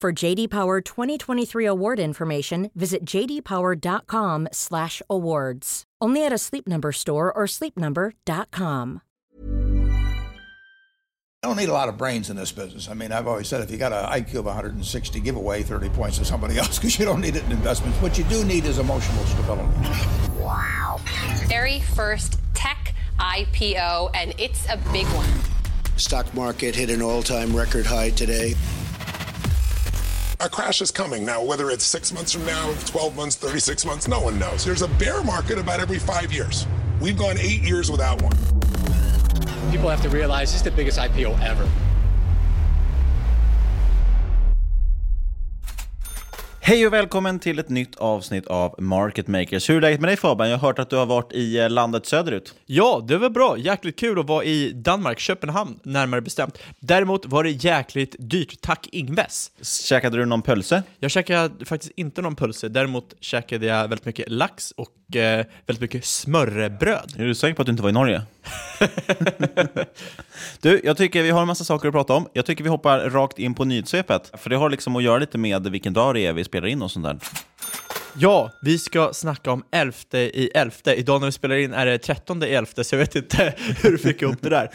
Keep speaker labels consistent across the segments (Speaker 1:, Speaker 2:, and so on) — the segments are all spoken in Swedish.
Speaker 1: For JD Power 2023 award information, visit jdpower.com/awards. Only at a Sleep Number store or sleepnumber.com.
Speaker 2: I don't need a lot of brains in this business. I mean, I've always said if you got an IQ of 160, give away 30 points to somebody else because you don't need it in investments. What you do need is emotional stability.
Speaker 3: Wow. Very first tech IPO, and it's a big one.
Speaker 4: Stock market hit an all-time record high today.
Speaker 5: A crash is coming now, whether it's six months from now, 12 months, 36 months, no one knows. There's a bear market about every five years. We've gone eight years without one.
Speaker 6: People have to realize this is the biggest IPO ever.
Speaker 7: Hej och välkommen till ett nytt avsnitt av Market Makers. Hur är läget med dig Fabian? Jag har hört att du har varit i eh, landet söderut.
Speaker 8: Ja, det var bra. Jäkligt kul att vara i Danmark, Köpenhamn närmare bestämt. Däremot var det jäkligt dyrt, tack Ingves.
Speaker 7: Käkade du någon pölse?
Speaker 8: Jag käkade faktiskt inte någon pölse, däremot käkade jag väldigt mycket lax och mycket, väldigt mycket smörrebröd.
Speaker 7: Är du säker på att du inte var i Norge? du, jag tycker vi har en massa saker att prata om. Jag tycker vi hoppar rakt in på nyhetssvepet, för det har liksom att göra lite med vilken dag det är vi spelar in och sånt där.
Speaker 8: Ja, vi ska snacka om elfte i elfte. Idag när vi spelar in är det trettonde i elfte, så jag vet inte hur du fick ihop det där.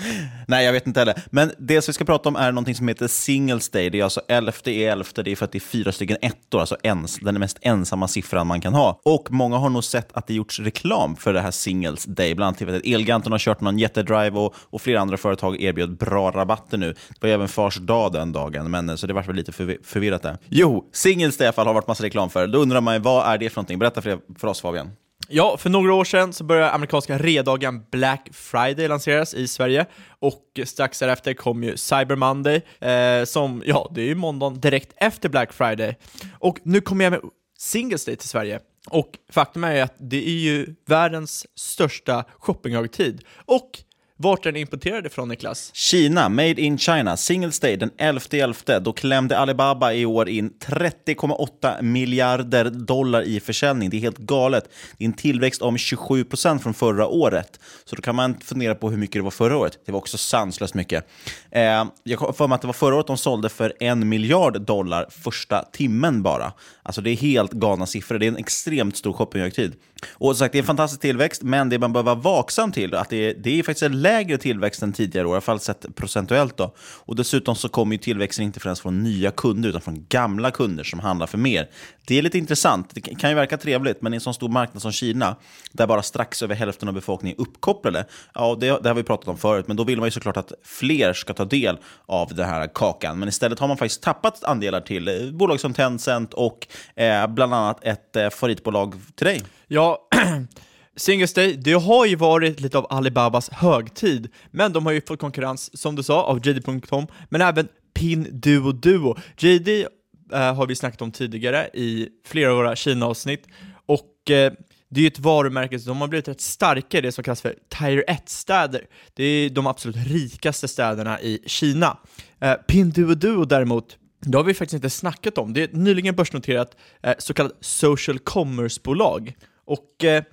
Speaker 7: Nej, jag vet inte heller. Men det som vi ska prata om är någonting som heter Singles Day. Det är alltså elfte i elfte, det är för att det är fyra stycken ettor, alltså ens, den mest ensamma siffran man kan ha. Och många har nog sett att det gjorts reklam för det här Singles Day. Bland annat att Elganten har kört någon jättedrive och, och flera andra företag erbjöd bra rabatter nu. Det var ju även Fars dag den dagen, men så det var väl lite förvirrat där. Jo, Singles Day i alla fall har varit massa reklam för. Då undrar man ju, vad är det för någonting? Berätta för, för oss Fabian.
Speaker 8: Ja, för några år sedan så började amerikanska redagen Black Friday lanseras i Sverige och strax därefter kom ju Cyber Monday, eh, som, ja, det är ju måndagen direkt efter Black Friday. Och nu kommer jag med Singles Day till Sverige. Och faktum är ju att det är ju världens största shoppinghögtid. Och vart är den importerad ifrån Niklas?
Speaker 7: Kina, Made in China, Singles Day den 11.11. Då klämde Alibaba i år in 30,8 miljarder dollar i försäljning. Det är helt galet. Det är en tillväxt om 27 procent från förra året. Så då kan man fundera på hur mycket det var förra året. Det var också sanslöst mycket. Eh, jag har för mig att det var förra året de sålde för en miljard dollar första timmen bara. Alltså det är helt galna siffror. Det är en extremt stor shoppinghögtid. Och sagt, det är en fantastisk tillväxt, men det man behöver vara vaksam till att det är, det är faktiskt en lägre tillväxt än tidigare år, i alla fall sett procentuellt. Då. Och dessutom så kommer ju tillväxten inte främst från nya kunder, utan från gamla kunder som handlar för mer. Det är lite intressant. Det kan ju verka trevligt, men i en sån stor marknad som Kina, där bara strax över hälften av befolkningen är uppkopplade, ja, det, det har vi pratat om förut, men då vill man ju såklart att fler ska ta del av den här kakan. Men istället har man faktiskt tappat andelar till eh, bolag som Tencent och eh, bland annat ett eh, favoritbolag till dig.
Speaker 8: Ja, Singles Day, det har ju varit lite av Alibabas högtid, men de har ju fått konkurrens, som du sa, av JD.com, men även Pinduoduo. JD eh, har vi snackat om tidigare i flera av våra Kina-avsnitt, och eh, det är ju ett varumärke som har blivit rätt starka i det som kallas för Tier 1-städer. Det är de absolut rikaste städerna i Kina. Eh, Pinduoduo däremot, det har vi faktiskt inte snackat om. Det är ett nyligen börsnoterat eh, så kallat social commerce-bolag. Och eh,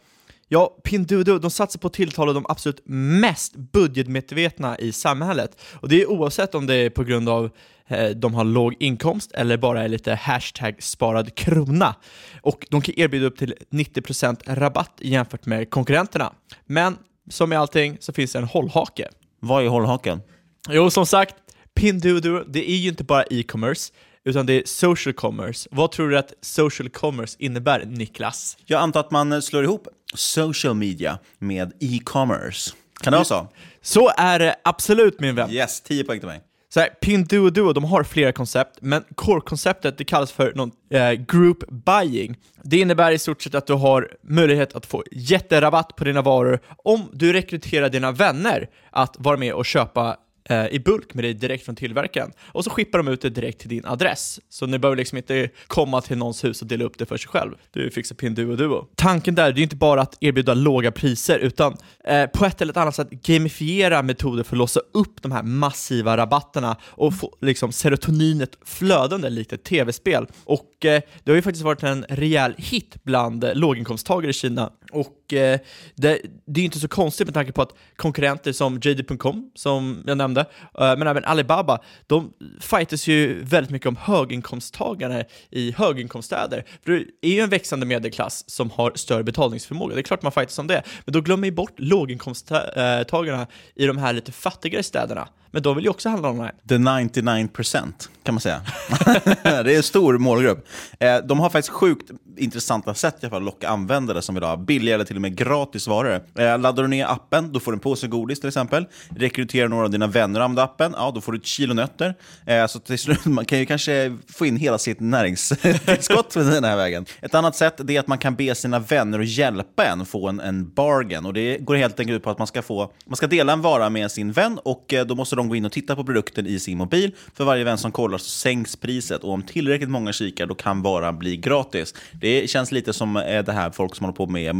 Speaker 8: Ja, Pinduoduo, de satsar på att tilltala de absolut mest budgetmedvetna i samhället. Och det är oavsett om det är på grund av eh, de har låg inkomst eller bara är lite hashtag sparad krona. Och de kan erbjuda upp till 90% rabatt jämfört med konkurrenterna. Men som med allting så finns det en hållhake.
Speaker 7: Vad är hållhaken?
Speaker 8: Jo, som sagt, Pinduoduo, det är ju inte bara e-commerce, utan det är social commerce. Vad tror du att social commerce innebär, Niklas?
Speaker 7: Jag antar att man slår ihop social media med e-commerce. Kan det vara så?
Speaker 8: Så är det absolut min vän.
Speaker 7: Yes, 10 poäng till mig.
Speaker 8: Så här, Pinduoduo, de har flera koncept, men core-konceptet det kallas för någon, eh, group buying. Det innebär i stort sett att du har möjlighet att få jätterabatt på dina varor om du rekryterar dina vänner att vara med och köpa eh, Eh, i bulk med dig direkt från tillverkaren. Och så skippar de ut det direkt till din adress. Så ni behöver liksom inte komma till någons hus och dela upp det för sig själv. Du fixar Pinduoduo. Tanken där, det är inte bara att erbjuda låga priser, utan eh, på ett eller annat sätt gamifiera metoder för att låsa upp de här massiva rabatterna och få liksom serotoninet flödande likt ett tv-spel. Och Eh, det har ju faktiskt varit en rejäl hit bland eh, låginkomsttagare i Kina. Och eh, det, det är ju inte så konstigt med tanke på att konkurrenter som JD.com, som jag nämnde, men även Alibaba, de fightas ju väldigt mycket om höginkomsttagare i höginkomststäder. För det är ju en växande medelklass som har större betalningsförmåga. Det är klart man fightas om det, men då glömmer ju bort låginkomsttagarna i de här lite fattigare städerna. Men de vill ju också handla online.
Speaker 7: The 99% kan man säga. det är en stor målgrupp. Eh, de har faktiskt sjukt intressanta sätt att locka användare som vill ha billiga eller till och med gratis varor. Eh, laddar du ner appen, då får du en påse godis till exempel. Rekryterar några av dina vänner att använda appen, ja, då får du ett kilo nötter. Eh, så till slut, man kan ju kanske få in hela sitt näringstillskott den här vägen. Ett annat sätt är att man kan be sina vänner att hjälpa en få en, en bargain. Och det går helt enkelt ut på att man ska, få, man ska dela en vara med sin vän och eh, då måste de gå in och titta på produkten i sin mobil. För varje vän som kollar så sänks priset och om tillräckligt många kikar då kan varan bli gratis. Det känns lite som det här folk som håller på med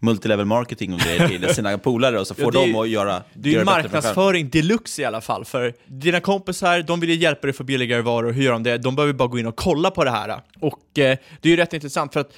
Speaker 7: multilevel marketing och grejer till sina polare och så får ja, de att göra
Speaker 8: Det är ju marknadsföring deluxe i alla fall, för dina kompisar, de vill ju hjälpa dig få billigare varor, hur gör de det? De behöver bara gå in och kolla på det här. Och eh, det är ju rätt intressant, för att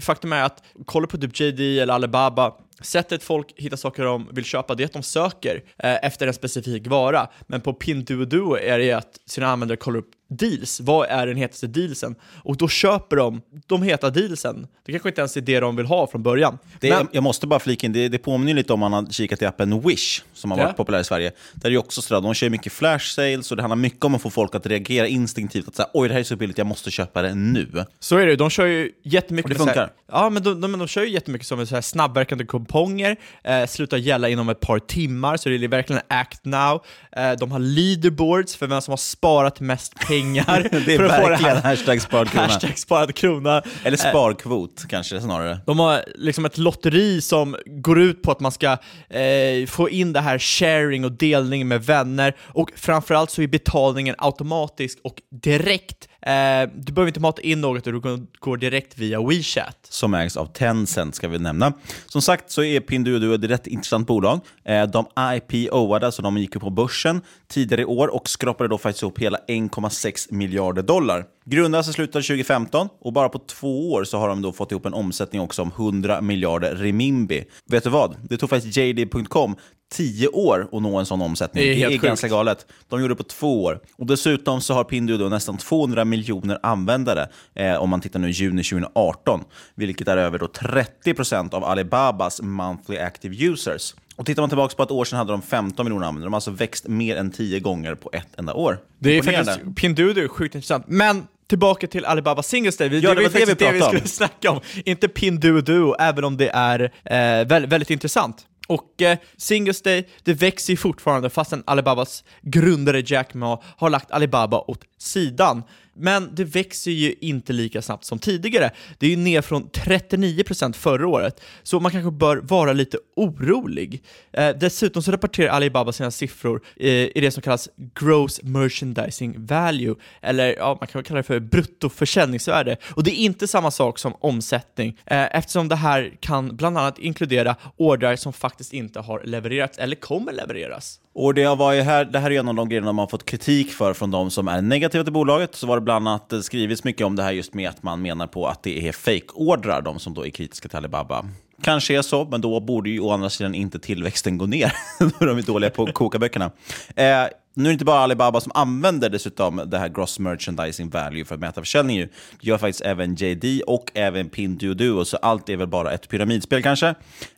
Speaker 8: faktum är att kolla på typ JD eller Alibaba, Sättet folk hittar saker de vill köpa, det är att de söker eh, efter en specifik vara. Men på Pinduoduo är det att sina användare kollar upp deals. Vad är den hetaste dealsen? Och då köper de de heta dealsen. Det kanske inte ens är det de vill ha från början.
Speaker 7: Det, Men, jag måste bara flika in, det, det påminner lite om man har kikat i appen Wish, som har varit ja. populär i Sverige. Där är också sådär, de kör mycket flash sales och det handlar mycket om att få folk att reagera instinktivt. Att säga, oj det här är så billigt, jag måste köpa det nu.
Speaker 8: Så är det, de kör ju jättemycket...
Speaker 7: Och det funkar? Här,
Speaker 8: ja, men de, de, de, kör ju jättemycket som så här snabbverkande kuponger, eh, slutar gälla inom ett par timmar, så det är verkligen act now. Eh, de har leaderboards för vem som har sparat mest pengar.
Speaker 7: det är verkligen hashtag sparad krona.
Speaker 8: Hashtag sparad krona.
Speaker 7: Eller sparkvot eh, kanske snarare.
Speaker 8: De har liksom ett lotteri som går ut på att man ska eh, få in det här sharing och delning med vänner och framförallt så är betalningen automatisk och direkt Eh, du behöver inte mata in något, du går direkt via WeChat.
Speaker 7: Som ägs av Tencent, ska vi nämna. Som sagt så är Pinduoduo ett rätt intressant bolag. Eh, de IPO-ade, alltså de gick på börsen tidigare i år och skrapade då faktiskt ihop hela 1,6 miljarder dollar. Grundades i slutet av 2015 och bara på två år så har de då fått ihop en omsättning också om 100 miljarder remimbi. Vet du vad? Det tog faktiskt JD.com tio år att nå en sån omsättning.
Speaker 8: Det är,
Speaker 7: det är ganska galet. De gjorde det på två år. Och Dessutom så har Pinduoduo nästan 200 miljoner användare eh, om man tittar nu juni 2018, vilket är över då 30% av Alibabas monthly active users. Och Tittar man tillbaka på ett år sedan hade de 15 miljoner användare. De har alltså växt mer än 10 gånger på ett enda år.
Speaker 8: Det är faktiskt, Pinduoduo är sjukt intressant. Men tillbaka till Alibaba Singles Day.
Speaker 7: Ja, det, var det, vi, det vi
Speaker 8: skulle snacka om. Inte Pinduoduo, även om det är eh, väldigt, väldigt intressant. Och eh, Singles Day, det växer ju fortfarande fastän Alibabas grundare Jack Ma har lagt Alibaba åt sidan. Men det växer ju inte lika snabbt som tidigare. Det är ju ner från 39% förra året, så man kanske bör vara lite orolig. Eh, dessutom så rapporterar Alibaba sina siffror eh, i det som kallas Gross Merchandising Value, eller ja, man kan kalla det för bruttoförsäljningsvärde. Och det är inte samma sak som omsättning, eh, eftersom det här kan bland annat inkludera ordrar som faktiskt inte har levererats eller kommer levereras.
Speaker 7: Och det, var ju här, det här är en av de grejerna man fått kritik för från de som är negativa till bolaget. Så var det bland annat eh, skrivits mycket om det här just med att man menar på att det är fake-ordrar, de som då är kritiska till Alibaba. Kanske är så, men då borde ju å andra sidan inte tillväxten gå ner. då är de dåliga på att koka böckerna. Eh, nu är det inte bara Alibaba som använder dessutom det här gross merchandising value för att mäta försäljning. Ju. Det gör faktiskt även JD och även Pinduoduo, så allt är väl bara ett pyramidspel kanske.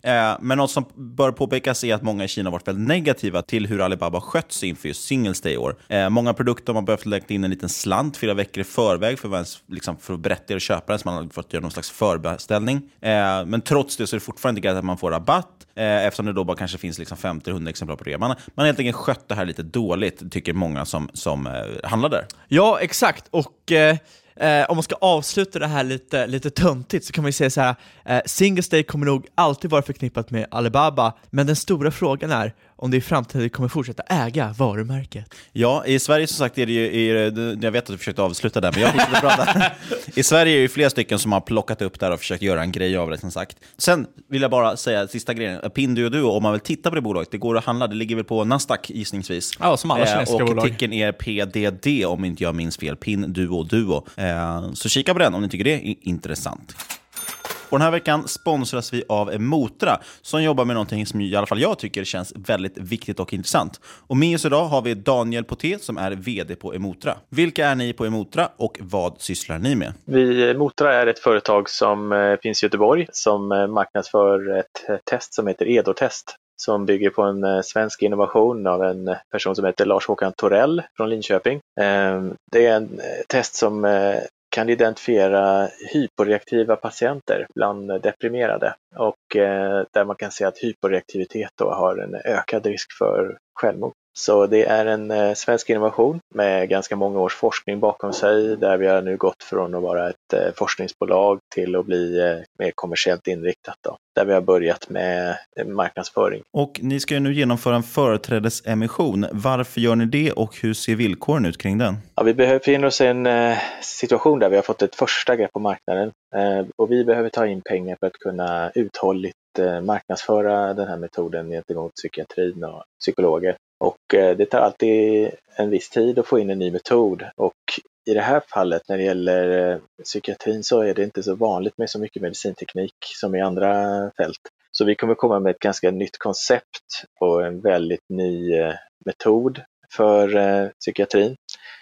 Speaker 7: Eh, men något som bör påpekas är att många i Kina har varit väldigt negativa till hur Alibaba skött sig inför just Singles Day i år. Eh, många produkter har man behövt lägga in en liten slant flera veckor i förväg för, att, liksom, för att berätta och köpa den, så man har fått göra någon slags förbeställning. Eh, men trots det så är det fortfarande inte att man får rabatt, eh, eftersom det då bara kanske finns liksom 50-100 exemplar på det. Man, man har helt enkelt skött det här lite dåligt dåligt, tycker många som, som eh, handlar där.
Speaker 8: Ja, exakt. Och eh, eh, om man ska avsluta det här lite, lite töntigt så kan man ju säga så här, eh, Singles Day kommer nog alltid vara förknippat med Alibaba, men den stora frågan är om det i framtiden kommer fortsätta äga varumärket.
Speaker 7: Ja, i Sverige som sagt är det ju, jag vet att du försökte avsluta där, men jag fortsätter prata. I Sverige är det flera stycken som har plockat upp det här och försökt göra en grej av det som sagt. Sen vill jag bara säga sista grejen, Pinduoduo, om man vill titta på det bolaget, det går att handla, det ligger väl på Nasdaq gissningsvis.
Speaker 8: Ja, som alla kinesiska
Speaker 7: eh, och
Speaker 8: bolag.
Speaker 7: Och ticken är PDD om inte jag minns fel, Pinduoduo. Eh, så kika på den om ni tycker det är intressant. Och den här veckan sponsras vi av Emotra som jobbar med någonting som i alla fall jag tycker känns väldigt viktigt och intressant. Och med oss idag har vi Daniel Poté som är VD på Emotra. Vilka är ni på Emotra och vad sysslar ni med?
Speaker 9: Vi, Emotra är ett företag som eh, finns i Göteborg som eh, marknadsför ett eh, test som heter EDO-test som bygger på en svensk innovation av en person som heter Lars-Håkan Torell från Linköping. Det är en test som kan identifiera hyporeaktiva patienter bland deprimerade och eh, där man kan se att hyporeaktivitet då har en ökad risk för självmord. Så det är en eh, svensk innovation med ganska många års forskning bakom sig där vi har nu gått från att vara ett eh, forskningsbolag till att bli eh, mer kommersiellt inriktat. Då, där vi har börjat med marknadsföring.
Speaker 7: Och ni ska ju nu genomföra en företrädesemission. Varför gör ni det och hur ser villkoren ut kring den?
Speaker 9: Ja, vi befinner oss i en situation där vi har fått ett första grepp på marknaden och vi behöver ta in pengar för att kunna uthålligt marknadsföra den här metoden gentemot psykiatrin och psykologer. Och eh, det tar alltid en viss tid att få in en ny metod och i det här fallet när det gäller eh, psykiatrin så är det inte så vanligt med så mycket medicinteknik som i andra fält. Så vi kommer komma med ett ganska nytt koncept och en väldigt ny eh, metod för psykiatrin.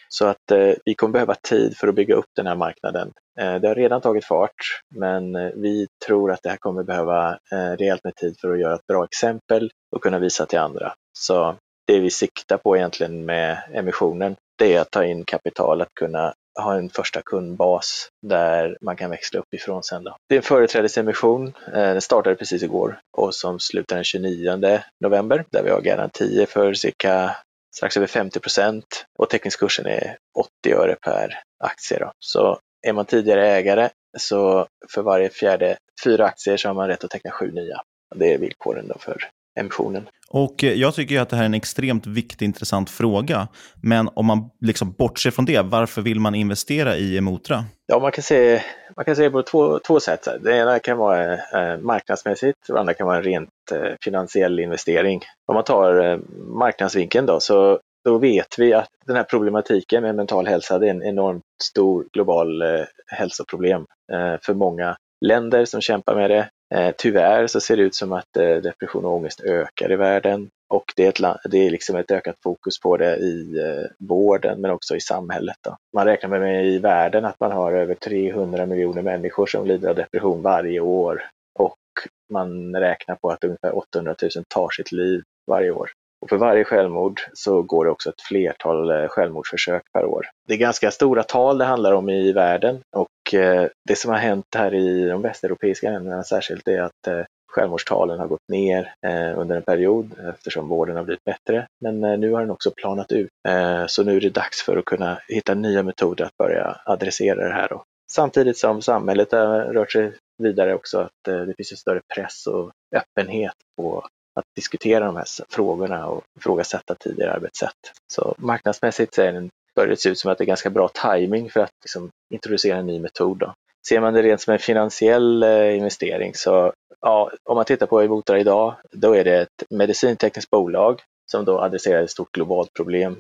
Speaker 9: Så att vi kommer behöva tid för att bygga upp den här marknaden. det har redan tagit fart, men vi tror att det här kommer behöva rejält med tid för att göra ett bra exempel och kunna visa till andra. Så det vi siktar på egentligen med emissionen, det är att ta in kapital, att kunna ha en första kundbas där man kan växla uppifrån sen. Då. Det är en företrädesemission, eh, den startade precis igår och som slutar den 29 november där vi har garantier för cirka strax över 50 procent och teckningskursen är 80 öre per aktie. Då. Så är man tidigare ägare så för varje fjärde fyra aktier så har man rätt att teckna sju nya. Det är villkoren då för emissionen.
Speaker 7: Och eh, Jag tycker att det här är en extremt viktig, intressant fråga. Men om man liksom bortser från det, varför vill man investera i Emotra?
Speaker 9: Ja, man kan se, man kan se på två, två sätt. Det ena kan vara eh, marknadsmässigt och det andra kan vara en rent eh, finansiell investering. Om man tar eh, marknadsvinkeln då, så då vet vi att den här problematiken med mental hälsa det är en enormt stor global eh, hälsoproblem eh, för många länder som kämpar med det. Eh, tyvärr så ser det ut som att eh, depression och ångest ökar i världen och det är, ett, det är liksom ett ökat fokus på det i eh, vården men också i samhället. Då. Man räknar med i världen att man har över 300 miljoner människor som lider av depression varje år och man räknar på att ungefär 800 000 tar sitt liv varje år. Och för varje självmord så går det också ett flertal självmordsförsök per år. Det är ganska stora tal det handlar om i världen och Eh, det som har hänt här i de västeuropeiska länderna särskilt är att eh, Självmordstalen har gått ner eh, under en period eftersom vården har blivit bättre. Men nu har den också planat ut. Så nu är det dags för att kunna hitta nya metoder att börja adressera det här. Då. Samtidigt som samhället har rört sig vidare också, att det finns en större press och öppenhet på att diskutera de här frågorna och ifrågasätta tidigare arbetssätt. Så marknadsmässigt så är den, börjar det se ut som att det är ganska bra timing för att liksom, introducera en ny metod. Då. Ser man det rent som en finansiell eh, investering så, ja, om man tittar på Evotra idag, då är det ett medicintekniskt bolag som då adresserar ett stort globalt problem.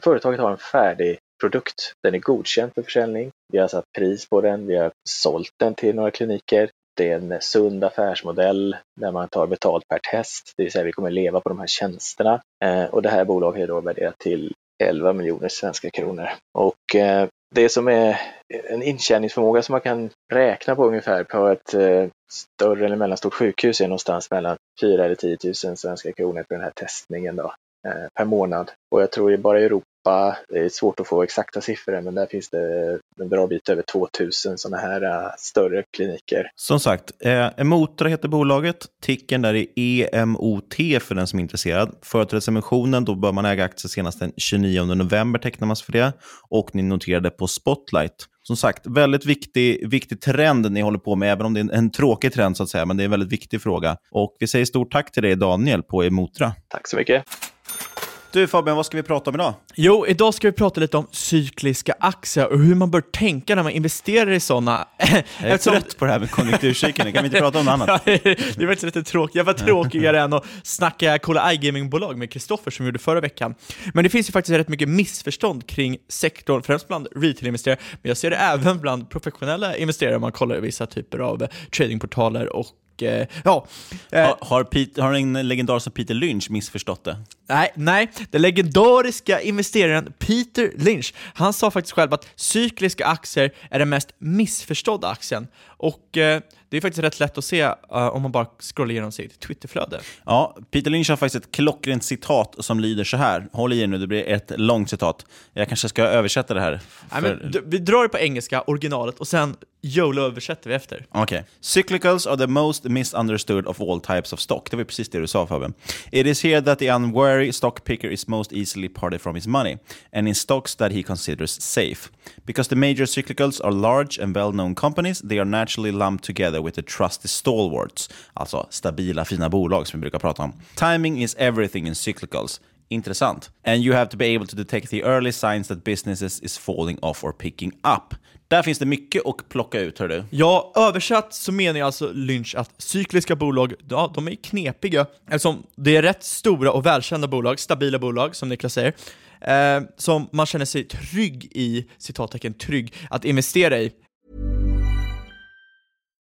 Speaker 9: Företaget har en färdig produkt. Den är godkänd för försäljning. Vi har satt pris på den. Vi har sålt den till några kliniker. Det är en sund affärsmodell där man tar betalt per test, det vill säga vi kommer leva på de här tjänsterna. Eh, och det här bolaget är då värderat till 11 miljoner svenska kronor. Och eh, det som är en intjäningsförmåga som man kan räkna på ungefär på ett eh, större eller mellanstort sjukhus är någonstans mellan 4 eller 10 000 svenska kronor för den här testningen då, per månad. Och jag tror bara i Europa. Det är svårt att få exakta siffror, men där finns det en bra bit över 2000 sådana här uh, större kliniker.
Speaker 7: Som sagt, eh, Emotra heter bolaget. Ticken där är EMOT för den som är intresserad. Företrädesemissionen, då bör man äga aktier senast den 29 november tecknar man sig för det. Och ni noterade på Spotlight. Som sagt, väldigt viktig, viktig trend ni håller på med, även om det är en, en tråkig trend så att säga, men det är en väldigt viktig fråga. Och vi säger stort tack till dig Daniel på Emotra.
Speaker 9: Tack så mycket.
Speaker 7: Du Fabian, vad ska vi prata om idag?
Speaker 8: Jo, idag ska vi prata lite om cykliska aktier och hur man bör tänka när man investerar i sådana.
Speaker 7: Jag är Eftersom... trött på det här med konjunkturcykeln, kan vi inte prata om något annat?
Speaker 8: det är faktiskt lite tråkigt. Jag var tråkigare än att snacka coola iGaming-bolag med Kristoffer som vi gjorde förra veckan. Men det finns ju faktiskt rätt mycket missförstånd kring sektorn, främst bland retail-investerare, men jag ser det även bland professionella investerare om man kollar vissa typer av tradingportaler och eh, ja.
Speaker 7: Eh, har, har, Pete, har den legendar som Peter Lynch missförstått det?
Speaker 8: Nej, nej, den legendariska investeraren Peter Lynch, han sa faktiskt själv att cykliska aktier är den mest missförstådda aktien. Och eh, det är faktiskt rätt lätt att se uh, om man bara scrollar igenom sitt Twitterflöde.
Speaker 7: Ja, Peter Lynch har faktiskt ett klockrent citat som lyder så här. Håll i er nu, det blir ett långt citat. Jag kanske ska översätta det här.
Speaker 8: För... Nej, men, vi drar det på engelska, originalet, och sen YOLO översätter vi efter.
Speaker 7: Okej. Okay. Cyclicals are the most misunderstood of all types of stock. Det var precis det du sa Fabian. It is here that the unwary stock picker is most easily parted from his money, and in stocks that he considers safe. Because the major cyclicals are large and well-known companies, they are naturally lumped together with the trusty stalwarts, alltså stabila fina bolag som vi brukar prata om. Timing is everything in cyclicals. Intressant. And you have to be able to detect the early signs that businesses is falling off or picking up. Där finns det mycket att plocka ut, hör du.
Speaker 8: Ja, översatt så menar jag alltså Lynch att cykliska bolag, ja, de är knepiga eftersom det är rätt stora och välkända bolag, stabila bolag som Niklas säger, eh, som man känner sig trygg i, citattecken trygg, att investera i.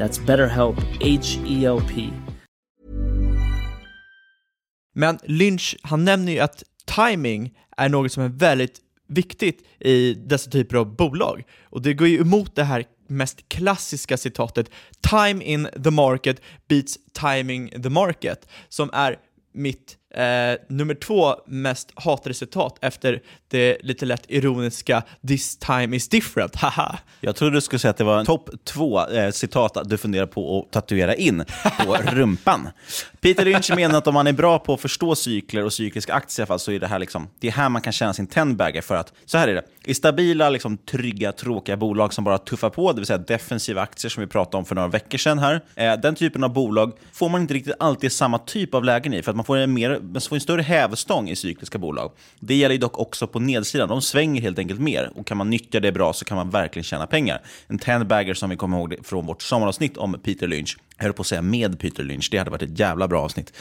Speaker 10: That's BetterHelp, H E L P.
Speaker 8: Men Lynch, han nämner ju att timing är något som är väldigt viktigt i dessa typer av bolag. Och det går ju emot det här mest klassiska citatet “Time in the market beats timing the market” som är mitt eh, nummer två mest hatade citat efter det lite lätt ironiska “This time is different”, haha.
Speaker 7: Jag trodde du skulle säga att det var topp två eh, citat att du funderar på att tatuera in på rumpan. Peter Lynch menar att om man är bra på att förstå cykler och cykliska aktier fall, så är det här liksom, det är här man kan tjäna sin tenbagger för att, så här är det, i stabila, liksom, trygga, tråkiga bolag som bara tuffar på, det vill säga defensiva aktier som vi pratade om för några veckor sedan här, eh, den typen av bolag får man inte riktigt alltid samma typ av lägen i, för att man får en, mer, man får en större hävstång i cykliska bolag. Det gäller dock också på nedsidan, de svänger helt enkelt mer och kan man nyttja det bra så kan man verkligen tjäna pengar. En tenbagger som vi kommer ihåg från vårt sommaravsnitt om Peter Lynch, jag höll på att säga med Peter Lynch, det hade varit ett jävla bra avsnitt.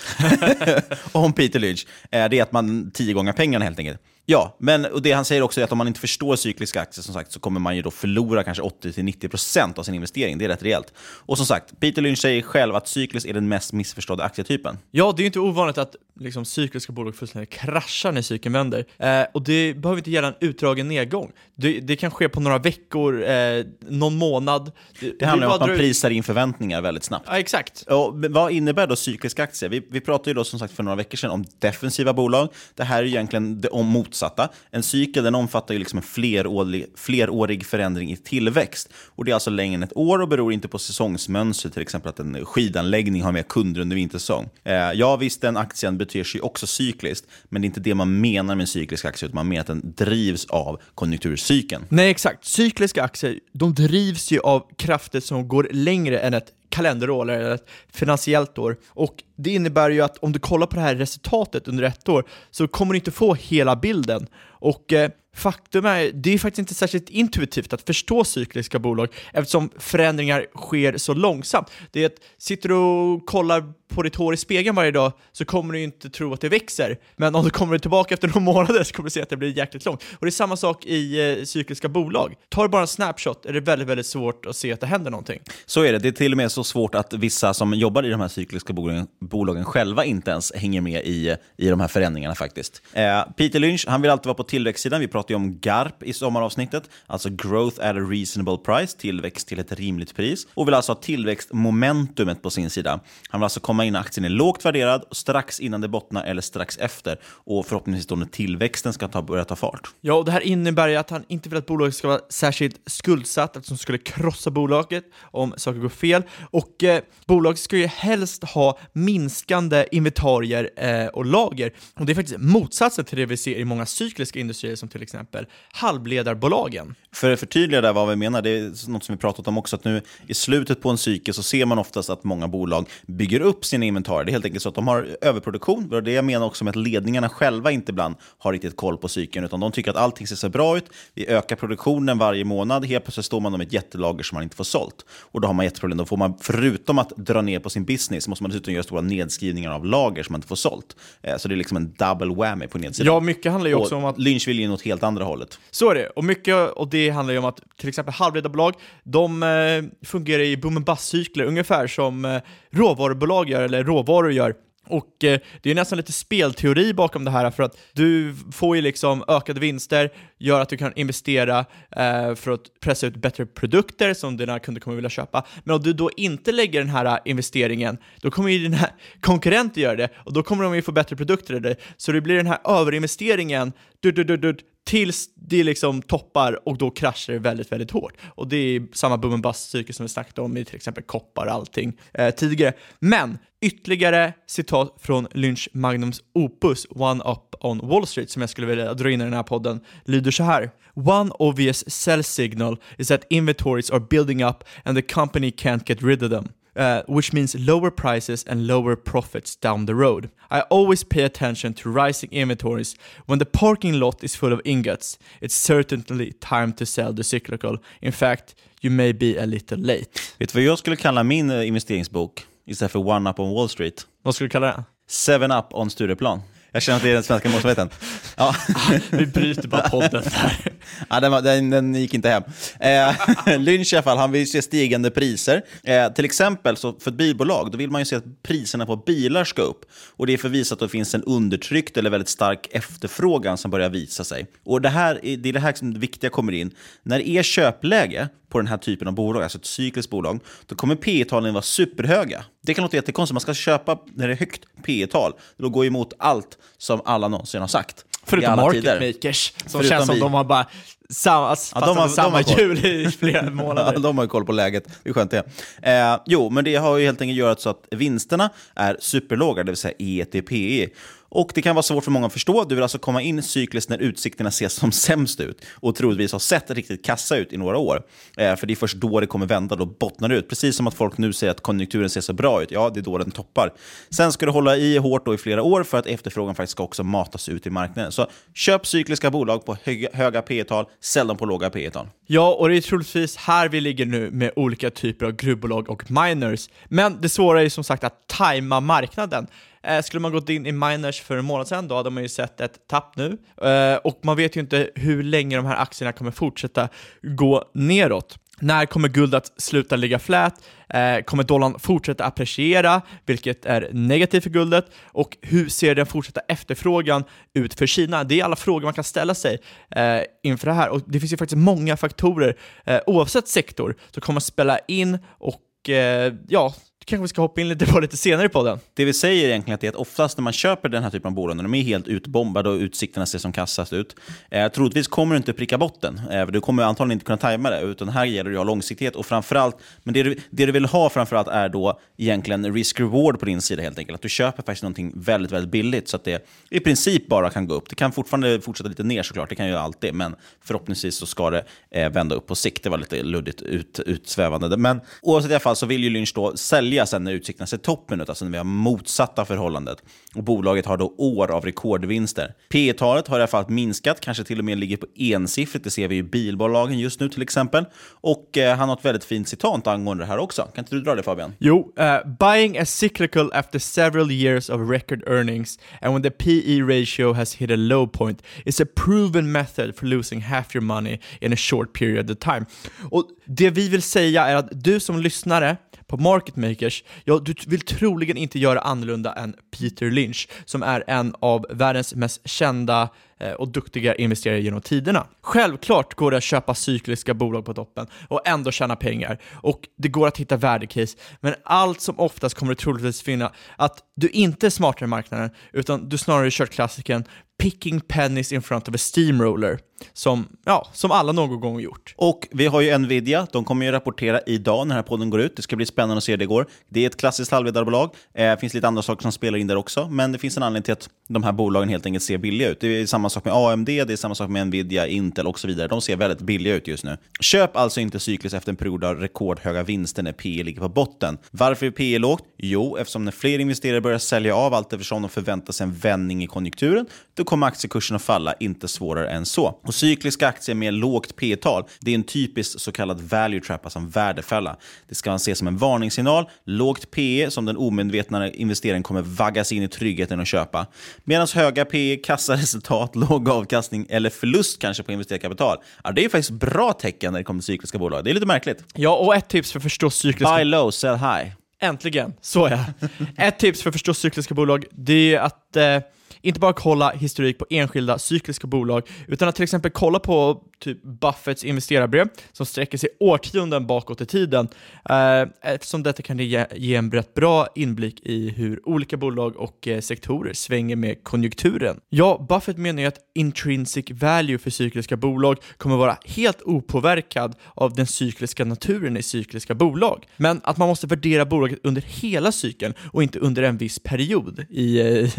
Speaker 7: om Peter Lynch, eh, det är att man tio gånger pengarna helt enkelt. Ja, men och det han säger också är att om man inte förstår cykliska aktier som sagt, så kommer man ju då förlora kanske 80-90% av sin investering. Det är rätt rejält. Och som sagt, Peter Lynch säger själv att cykliskt är den mest missförstådda aktietypen.
Speaker 8: Ja, det är ju inte ovanligt att liksom, cykliska bolag fullständigt kraschar när cykeln vänder. Eh, och det behöver inte gälla en utdragen nedgång. Det, det kan ske på några veckor, eh, någon månad.
Speaker 7: Det, det handlar om att man prisar in förväntningar väldigt snabbt.
Speaker 8: Ja, exakt.
Speaker 7: Och vad innebär då cykliska aktier? Vi, vi pratade ju då som sagt för några veckor sedan om defensiva bolag. Det här är egentligen det om motsatta. En cykel den omfattar ju liksom en flerårig, flerårig förändring i tillväxt. Och Det är alltså längre än ett år och beror inte på säsongsmönster, till exempel att en skidanläggning har mer kunder under vintersäsong. Eh, ja, visst, den aktien beter sig också cykliskt, men det är inte det man menar med en cyklisk aktie, utan man menar att den drivs av konjunkturcykeln.
Speaker 8: Nej, exakt. Cykliska aktier, de drivs ju av krafter som går längre än ett kalenderår eller ett finansiellt år. Och det innebär ju att om du kollar på det här resultatet under ett år så kommer du inte få hela bilden. Och eh, faktum är, det är faktiskt inte särskilt intuitivt att förstå cykliska bolag eftersom förändringar sker så långsamt. Det är att sitter du och kollar på ditt hår i spegeln varje dag så kommer du inte tro att det växer. Men om du kommer tillbaka efter några månader så kommer du se att det blir jäkligt långt. Och det är samma sak i eh, cykliska bolag. Tar du bara en snapshot är det väldigt, väldigt svårt att se att det händer någonting.
Speaker 7: Så är det. Det är till och med så svårt att vissa som jobbar i de här cykliska bolagen, bolagen själva inte ens hänger med i, i de här förändringarna faktiskt. Eh, Peter Lynch, han vill alltid vara på tillväxtsidan. Vi pratade ju om GARP i sommaravsnittet, alltså Growth at a reasonable price, tillväxt till ett rimligt pris, och vill alltså ha tillväxtmomentumet på sin sida. Han vill alltså komma in när aktien är lågt värderad, strax innan det bottnar eller strax efter, och förhoppningsvis då när tillväxten ska ta, börja ta fart.
Speaker 8: Ja, och det här innebär ju att han inte vill att bolaget ska vara särskilt skuldsatt, eftersom det skulle krossa bolaget om saker går fel, och eh, bolaget ska ju helst ha mindre minskande inventarier eh, och lager, och det är faktiskt motsatsen till det vi ser i många cykliska industrier som till exempel halvledarbolagen.
Speaker 7: För att förtydliga där vad vi menar, det är något som vi pratat om också, att nu i slutet på en cykel så ser man oftast att många bolag bygger upp sina inventarier. Det är helt enkelt så att de har överproduktion. Det är det jag menar också med att ledningarna själva inte ibland har riktigt koll på cykeln, utan de tycker att allting ser så bra ut. Vi ökar produktionen varje månad. Helt plötsligt står man med ett jättelager som man inte får sålt. Och då har man jätteproblem. Då får man, förutom att dra ner på sin business, måste man dessutom göra stora nedskrivningar av lager som man inte får sålt. Eh, så det är liksom en double whammy på nedsidan.
Speaker 8: Ja, mycket handlar ju också
Speaker 7: och
Speaker 8: om att...
Speaker 7: Lynch vill ju åt helt andra hållet.
Speaker 8: Så är det, och mycket och det handlar ju om att till exempel halvledarbolag, de eh, fungerar i boom and bust-cykler ungefär som eh, råvarubolag gör, eller råvaror gör. Och eh, det är nästan lite spelteori bakom det här, för att du får ju liksom ökade vinster, gör att du kan investera eh, för att pressa ut bättre produkter som dina kunder kommer vilja köpa. Men om du då inte lägger den här investeringen, då kommer ju dina konkurrenter göra det, och då kommer de ju få bättre produkter i dig. Så det blir den här överinvesteringen, du, du, du, du, tills det liksom toppar och då kraschar det väldigt, väldigt hårt. Och det är samma boom and bust-cykel som vi snackade om i till exempel koppar och allting eh, tidigare. Men ytterligare citat från Lynch Magnums opus One Up on Wall Street som jag skulle vilja dra in i den här podden lyder så här. One obvious sell signal is that inventories are building up and the company can't get rid of them. Uh, which means lower prices and lower profits down the road. I always pay attention to rising inventories. When the parking lot is full of ingots, it's certainly time to sell the cyclical. In fact, you may be a little late.
Speaker 7: Vet du vad jag skulle kalla min eh, investeringsbok istället för One Up on Wall Street?
Speaker 8: Vad skulle du kalla den?
Speaker 7: Seven Up on Stureplan. Jag känner att det är den svenska motsvarigheten. Ja.
Speaker 8: Vi bryter bara podden här.
Speaker 7: ja, den, den, den, gick inte hem. Eh, Lynch i alla fall, han vill se stigande priser. Eh, till exempel så för ett bilbolag, då vill man ju se att priserna på bilar ska upp. Och det är för att visa att det finns en undertryckt eller väldigt stark efterfrågan som börjar visa sig. Och det, här, det är det här som det viktiga kommer in. När det är köpläge på den här typen av bolag, alltså ett cykliskt bolag, då kommer P talen vara superhöga. Det kan låta jättekonstigt, man ska köpa när det är högt P tal då går emot allt som alla någonsin har sagt.
Speaker 8: Förutom market tider. makers, som Förutom känns som vi. de har bara samma, ja, de har, samma hjul i flera månader.
Speaker 7: de har ju koll på läget, hur skönt det är. Eh, jo, men det har ju helt enkelt gjort så att vinsterna är superlåga, det vill säga ETPE. Och det kan vara svårt för många att förstå. Du vill alltså komma in cykliskt när utsikterna ser som sämst ut och troligtvis har sett riktigt kassa ut i några år. Eh, för det är först då det kommer vända, då bottnar det ut. Precis som att folk nu säger att konjunkturen ser så bra ut. Ja, det är då den toppar. Sen ska du hålla i hårt då i flera år för att efterfrågan faktiskt ska också matas ut i marknaden. Så köp cykliska bolag på höga, höga P tal sälj dem på låga P tal
Speaker 8: Ja, och det är troligtvis här vi ligger nu med olika typer av gruvbolag och miners. Men det svåra är som sagt att tajma marknaden. Eh, skulle man gått in i miners för en månad sedan, då hade man ju sett ett tapp nu. Eh, och man vet ju inte hur länge de här aktierna kommer fortsätta gå neråt. När kommer guld att sluta ligga flät? Eh, kommer dollarn fortsätta appreciera, vilket är negativt för guldet? Och hur ser den fortsatta efterfrågan ut för Kina? Det är alla frågor man kan ställa sig eh, inför det här. Och det finns ju faktiskt många faktorer, eh, oavsett sektor, som kommer att spela in och eh, ja, kanske vi ska hoppa in lite på lite senare i podden.
Speaker 7: Det vi säger egentligen att det är att oftast när man köper den här typen av bolag, när de är helt utbombade och utsikterna ser som kassast ut, eh, troligtvis kommer du inte pricka botten. Eh, du kommer antagligen inte kunna tajma det, utan här gäller det att ha långsiktighet. Och framförallt, men det du, det du vill ha framförallt är då egentligen risk-reward på din sida helt enkelt. Att du köper faktiskt någonting väldigt, väldigt billigt så att det i princip bara kan gå upp. Det kan fortfarande fortsätta lite ner såklart, det kan ju alltid, men förhoppningsvis så ska det eh, vända upp på sikt. Det var lite luddigt ut, utsvävande. Men oavsett i alla fall så vill ju Lynch då sälja dåliga sen när utsikterna ser toppen ut, alltså när vi har motsatta förhållandet. Och bolaget har då år av rekordvinster. P talet har i alla fall minskat, kanske till och med ligger på ensiffrigt. Det ser vi i bilbolagen just nu till exempel. Och eh, han har ett väldigt fint citat angående det här också. Kan inte du dra det Fabian?
Speaker 8: Jo, uh, buying a cyclical after several years of record earnings and when the PE ratio has hit a low point is a proven method for losing half your money in a short period of time. Och det vi vill säga är att du som lyssnare på Market Makers, ja, du vill troligen inte göra annorlunda än Peter Lynch, som är en av världens mest kända Eh, och duktiga investerare genom tiderna. Självklart går det att köpa cykliska bolag på toppen och ändå tjäna pengar och det går att hitta värdecase, men allt som oftast kommer du troligtvis finna att du inte är smartare än marknaden, utan du snarare kört klassiken picking pennies in front of a steamroller, som, ja, som alla någon gång gjort.
Speaker 7: Och vi har ju Nvidia, de kommer ju rapportera idag när den här podden går ut. Det ska bli spännande att se hur det går. Det är ett klassiskt halvledarbolag. Det eh, finns lite andra saker som spelar in där också, men det finns en anledning till att de här bolagen helt enkelt ser billiga ut. Det är samma sak med AMD, det är samma sak med Nvidia, Intel och så vidare. De ser väldigt billiga ut just nu. Köp alltså inte cykliskt efter en period av rekordhöga vinster när PE ligger på botten. Varför är PE lågt? Jo, eftersom när fler investerare börjar sälja av allt eftersom de förväntar sig en vändning i konjunkturen, då kommer aktiekursen att falla, inte svårare än så. Och cykliska aktier med lågt P-tal, det är en typisk så kallad value trap, alltså en värdefälla. Det ska man ses som en varningssignal, lågt PE som den omedvetna investeraren kommer vaggas in i tryggheten och köpa. Medan höga PE, kassaresultat, låg avkastning eller förlust kanske på investerat kapital, ja, det är faktiskt bra tecken när det kommer till cykliska bolag. Det är lite märkligt.
Speaker 8: Ja, och ett tips för att förstå cykliska...
Speaker 7: Buy low, sell high.
Speaker 8: Äntligen, så ja. Ett tips för att förstå cykliska bolag, det är att eh, inte bara kolla historik på enskilda cykliska bolag, utan att till exempel kolla på typ Buffetts investerarbrev som sträcker sig årtionden bakåt i tiden, eh, eftersom detta kan ge, ge en rätt bra inblick i hur olika bolag och eh, sektorer svänger med konjunkturen. Ja, Buffett menar ju att intrinsic value för cykliska bolag kommer vara helt opåverkad av den cykliska naturen i cykliska bolag, men att man måste värdera bolaget under hela cykeln och inte under en viss period i, eh,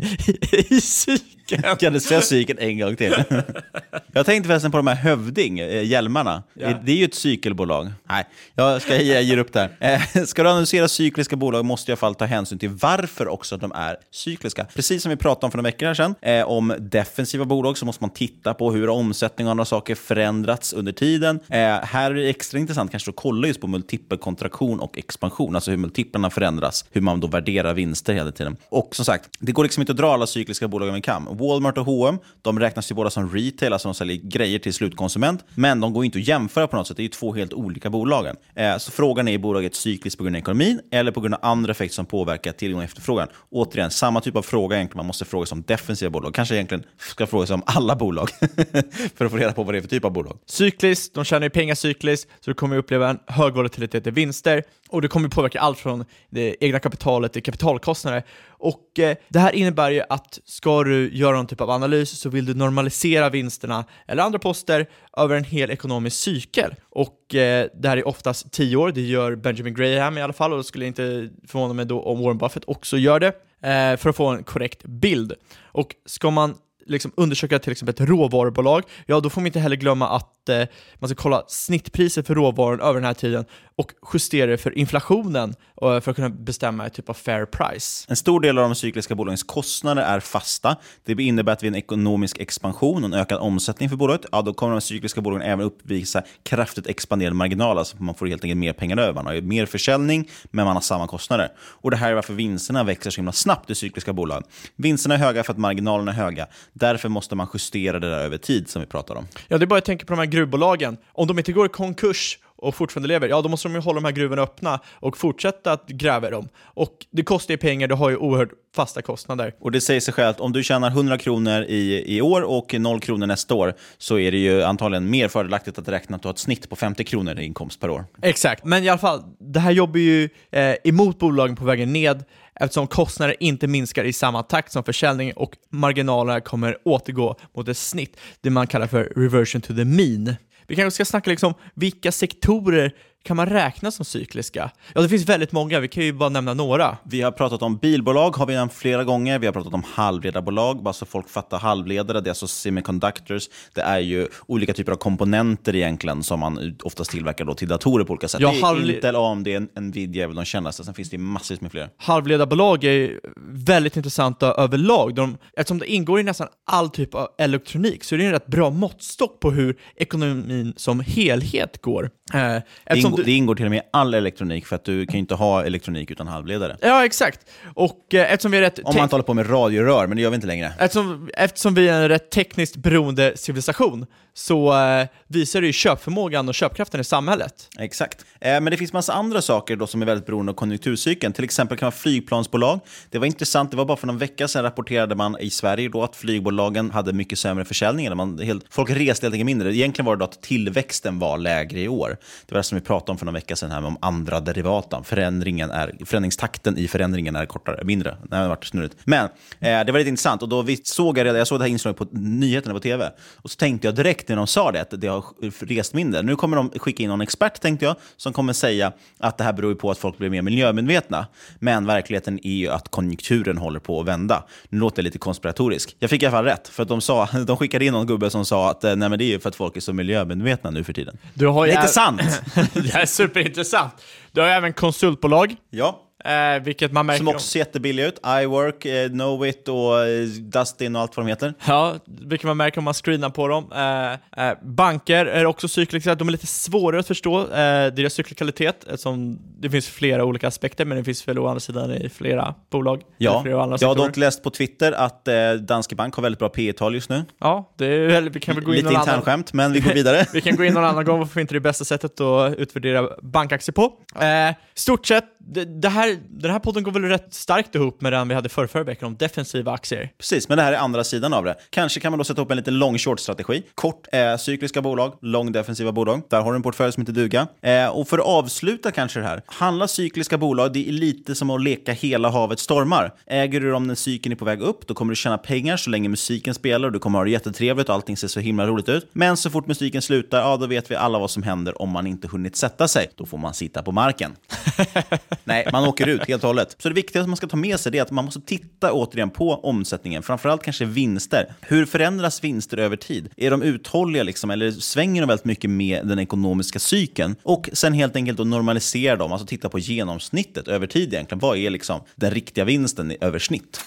Speaker 8: i cykeln.
Speaker 7: Kan du säga cykeln en gång till? Jag tänkte förresten på de här Hövding, eh, hjälmarna.
Speaker 8: Ja.
Speaker 7: Det är ju ett cykelbolag. Nej, jag, ska, jag ger upp där. Eh, Ska du analysera cykliska bolag måste du i alla fall ta hänsyn till varför också de är cykliska. Precis som vi pratade om för några veckor sedan, eh, om defensiva bolag så måste man titta på hur omsättning och andra saker förändrats under tiden. Eh, här är det extra intressant kanske att kolla just på multipelkontraktion och expansion, alltså hur multiplarna förändras, hur man då värderar vinster hela tiden. Och som sagt, det går liksom inte att dra alla cykliska bolag över en kam. Walmart och H&M, de räknas ju båda som retail, alltså de säljer grejer till konsument, men de går inte att jämföra på något sätt. Det är ju två helt olika bolagen. Eh, så frågan är, är bolaget cykliskt på grund av ekonomin eller på grund av andra effekter som påverkar tillgång och efterfrågan? Återigen, samma typ av fråga egentligen man måste fråga sig om defensiva bolag. Kanske egentligen ska fråga sig om alla bolag för att få reda på vad det är för typ av bolag.
Speaker 8: Cykliskt, de tjänar ju pengar cykliskt, så du kommer uppleva en hög volatilitet i vinster och det kommer påverka allt från det egna kapitalet till kapitalkostnader. Och eh, det här innebär ju att ska du göra någon typ av analys så vill du normalisera vinsterna eller andra poster över en hel ekonomisk cykel. Och eh, det här är oftast 10 år, det gör Benjamin Graham i alla fall och det skulle inte förvåna mig då om Warren Buffett också gör det eh, för att få en korrekt bild. Och ska man liksom undersöka till exempel ett råvarubolag, ja då får man inte heller glömma att eh, man ska kolla snittpriset för råvaran över den här tiden och justera det för inflationen eh, för att kunna bestämma ett typ av fair price.
Speaker 7: En stor del av de cykliska bolagens kostnader är fasta. Det innebär att vid en ekonomisk expansion och en ökad omsättning för bolaget, ja, då kommer de cykliska bolagen även uppvisa kraftigt expanderande marginaler. Alltså man får helt enkelt mer pengar över. Man har ju mer försäljning, men man har samma kostnader. Och Det här är varför vinsterna växer så himla snabbt i cykliska bolag. Vinsterna är höga för att marginalerna är höga. Därför måste man justera det där över tid, som vi pratar om.
Speaker 8: Ja, det är bara att tänka på de här gruvbolagen. Om de inte går i konkurs och fortfarande lever, ja då måste de ju hålla de här gruvorna öppna och fortsätta att gräva i dem. Och det kostar ju pengar, du har ju oerhört fasta kostnader.
Speaker 7: Och det säger sig självt, om du tjänar 100 kronor i, i år och 0 kronor nästa år, så är det ju antagligen mer fördelaktigt att räkna att du har ett snitt på 50 kronor i inkomst per år.
Speaker 8: Exakt, men i alla fall, det här jobbar ju eh, emot bolagen på vägen ned eftersom kostnader inte minskar i samma takt som försäljningen och marginalerna kommer återgå mot ett snitt, det man kallar för reversion to the mean. Vi kanske ska snacka liksom vilka sektorer kan man räkna som cykliska? Ja, det finns väldigt många. Vi kan ju bara nämna några.
Speaker 7: Vi har pratat om bilbolag har vi nämnt flera gånger. Vi har pratat om halvledarbolag, bara så folk fattar halvledare. Det är alltså semiconductors. Det är ju olika typer av komponenter egentligen som man oftast tillverkar då till datorer på olika sätt.
Speaker 8: Ja,
Speaker 7: det är Intel, AMD, Nvidia är väl de kändaste. Sen finns det massvis med fler.
Speaker 8: Halvledarbolag är väldigt intressanta överlag. De, eftersom det ingår i nästan all typ av elektronik så är det en rätt bra måttstock på hur ekonomin som helhet går. Eh, eftersom
Speaker 7: ingår,
Speaker 8: du-
Speaker 7: det ingår till och med i all elektronik, för att du kan ju inte ha elektronik utan halvledare.
Speaker 8: Ja, exakt. Och eh, eftersom vi är rätt...
Speaker 7: Om man inte håller på med radiorör, men det gör vi inte längre.
Speaker 8: Eftersom, eftersom vi är en rätt tekniskt beroende civilisation så eh, visar det ju köpförmågan och köpkraften i samhället.
Speaker 7: Exakt. Eh, men det finns massa andra saker då som är väldigt beroende av konjunkturcykeln. Till exempel kan vara flygplansbolag. Det var intressant, det var bara för någon vecka sedan rapporterade man i Sverige då att flygbolagen hade mycket sämre försäljning. Man helt, folk reste helt enkelt mindre. Egentligen var det då att tillväxten var lägre i år. Det var det som vi pratade om för någon vecka sedan här med om andra derivata. Förändringen är, förändringstakten i förändringen är kortare, mindre. Det har varit snurrigt. Men eh, det var lite intressant och då vi såg jag redan, jag såg det här inslaget på nyheterna på tv och så tänkte jag direkt när de sa det att det har rest mindre. Nu kommer de skicka in någon expert tänkte jag som kommer säga att det här beror på att folk blir mer miljömedvetna. Men verkligheten är ju att konjunkturen håller på att vända. Nu låter det lite konspiratorisk. Jag fick i alla fall rätt, för att de, sa, de skickade in någon gubbe som sa att eh, nej, men det är ju för att folk är så miljömedvetna nu för tiden. Det är inte sant!
Speaker 8: det är superintressant. Du har ju även konsultbolag.
Speaker 7: Ja.
Speaker 8: Eh, vilket man märker...
Speaker 7: Som också ser jättebilliga ut. iWork, eh, Knowit och eh, Dustin och allt vad de heter.
Speaker 8: Ja, vilket man märker om man screenar på dem. Eh, eh, banker är också cykliska, de är lite svårare att förstå, eh, deras cyklikalitet, eftersom det finns flera olika aspekter, men det finns väl å andra sidan i flera bolag.
Speaker 7: Ja,
Speaker 8: flera andra
Speaker 7: jag har dock läst på Twitter att eh, Danske Bank har väldigt bra P tal just nu.
Speaker 8: Ja, det är, vi kan väl gå in
Speaker 7: Lite internskämt, men vi går vidare.
Speaker 8: vi kan gå in någon annan gång, varför inte det bästa sättet att utvärdera bankaktier på. Eh, stort sett, det, det här här, den här podden går väl rätt starkt ihop med den vi hade förra, förra veckan om defensiva aktier.
Speaker 7: Precis, men det här är andra sidan av det. Kanske kan man då sätta upp en liten long short-strategi. Kort eh, cykliska bolag, lång defensiva bolag. Där har du en portfölj som heter duga. Eh, och för att avsluta kanske det här. Handla cykliska bolag, det är lite som att leka hela havet stormar. Äger du dem när cykeln är på väg upp, då kommer du tjäna pengar så länge musiken spelar och du kommer ha det jättetrevligt och allting ser så himla roligt ut. Men så fort musiken slutar, ja då vet vi alla vad som händer om man inte hunnit sätta sig. Då får man sitta på marken. Nej, man åker ut helt och hållet. Så det viktigaste man ska ta med sig är att man måste titta återigen på omsättningen, framförallt kanske vinster. Hur förändras vinster över tid? Är de uthålliga liksom, eller svänger de väldigt mycket med den ekonomiska cykeln? Och sen helt enkelt då normalisera dem, alltså titta på genomsnittet över tid egentligen. Vad är liksom den riktiga vinsten över snitt?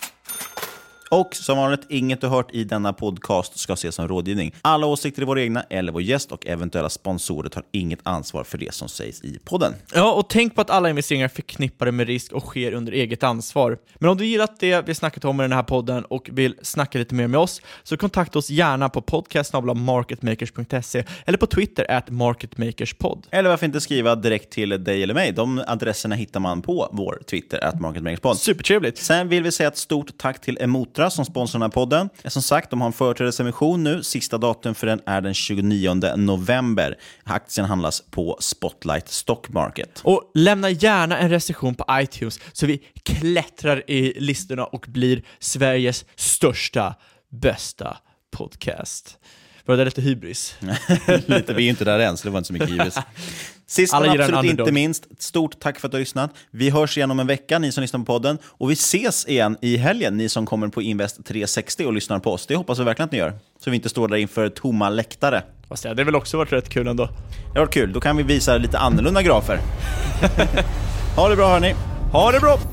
Speaker 7: Och som vanligt, inget du hört i denna podcast ska ses som rådgivning. Alla åsikter är våra egna eller vår gäst och eventuella sponsorer tar inget ansvar för det som sägs i podden.
Speaker 8: Ja, och tänk på att alla investeringar är förknippade med risk och sker under eget ansvar. Men om du gillat det vi snackat om i den här podden och vill snacka lite mer med oss, så kontakta oss gärna på podcast.marketmakers.se eller på Twitter at marketmakerspod.
Speaker 7: Eller varför inte skriva direkt till dig eller mig? De adresserna hittar man på vår Twitter, at marketmakerspod.
Speaker 8: Supertrevligt!
Speaker 7: Sen vill vi säga ett stort tack till Emotra Extra som sponsrar den här podden. Som sagt, de har en företrädesemission nu. Sista datum för den är den 29 november. Aktien handlas på Spotlight Stock Market.
Speaker 8: Och lämna gärna en recension på iTunes så vi klättrar i listorna och blir Sveriges största, bästa podcast. Var det lite hybris?
Speaker 7: lite, vi är ju inte där än, så det var inte så mycket hybris. Sist men absolut inte minst, stort tack för att du har lyssnat. Vi hörs igen om en vecka, ni som lyssnar på podden. Och vi ses igen i helgen, ni som kommer på Invest 360 och lyssnar på oss. Det hoppas vi verkligen att ni gör. Så vi inte står där inför tomma läktare.
Speaker 8: Fast det hade väl också varit rätt kul ändå.
Speaker 7: Det har varit kul, då kan vi visa lite annorlunda grafer. ha det bra hörni.
Speaker 8: Ha det bra!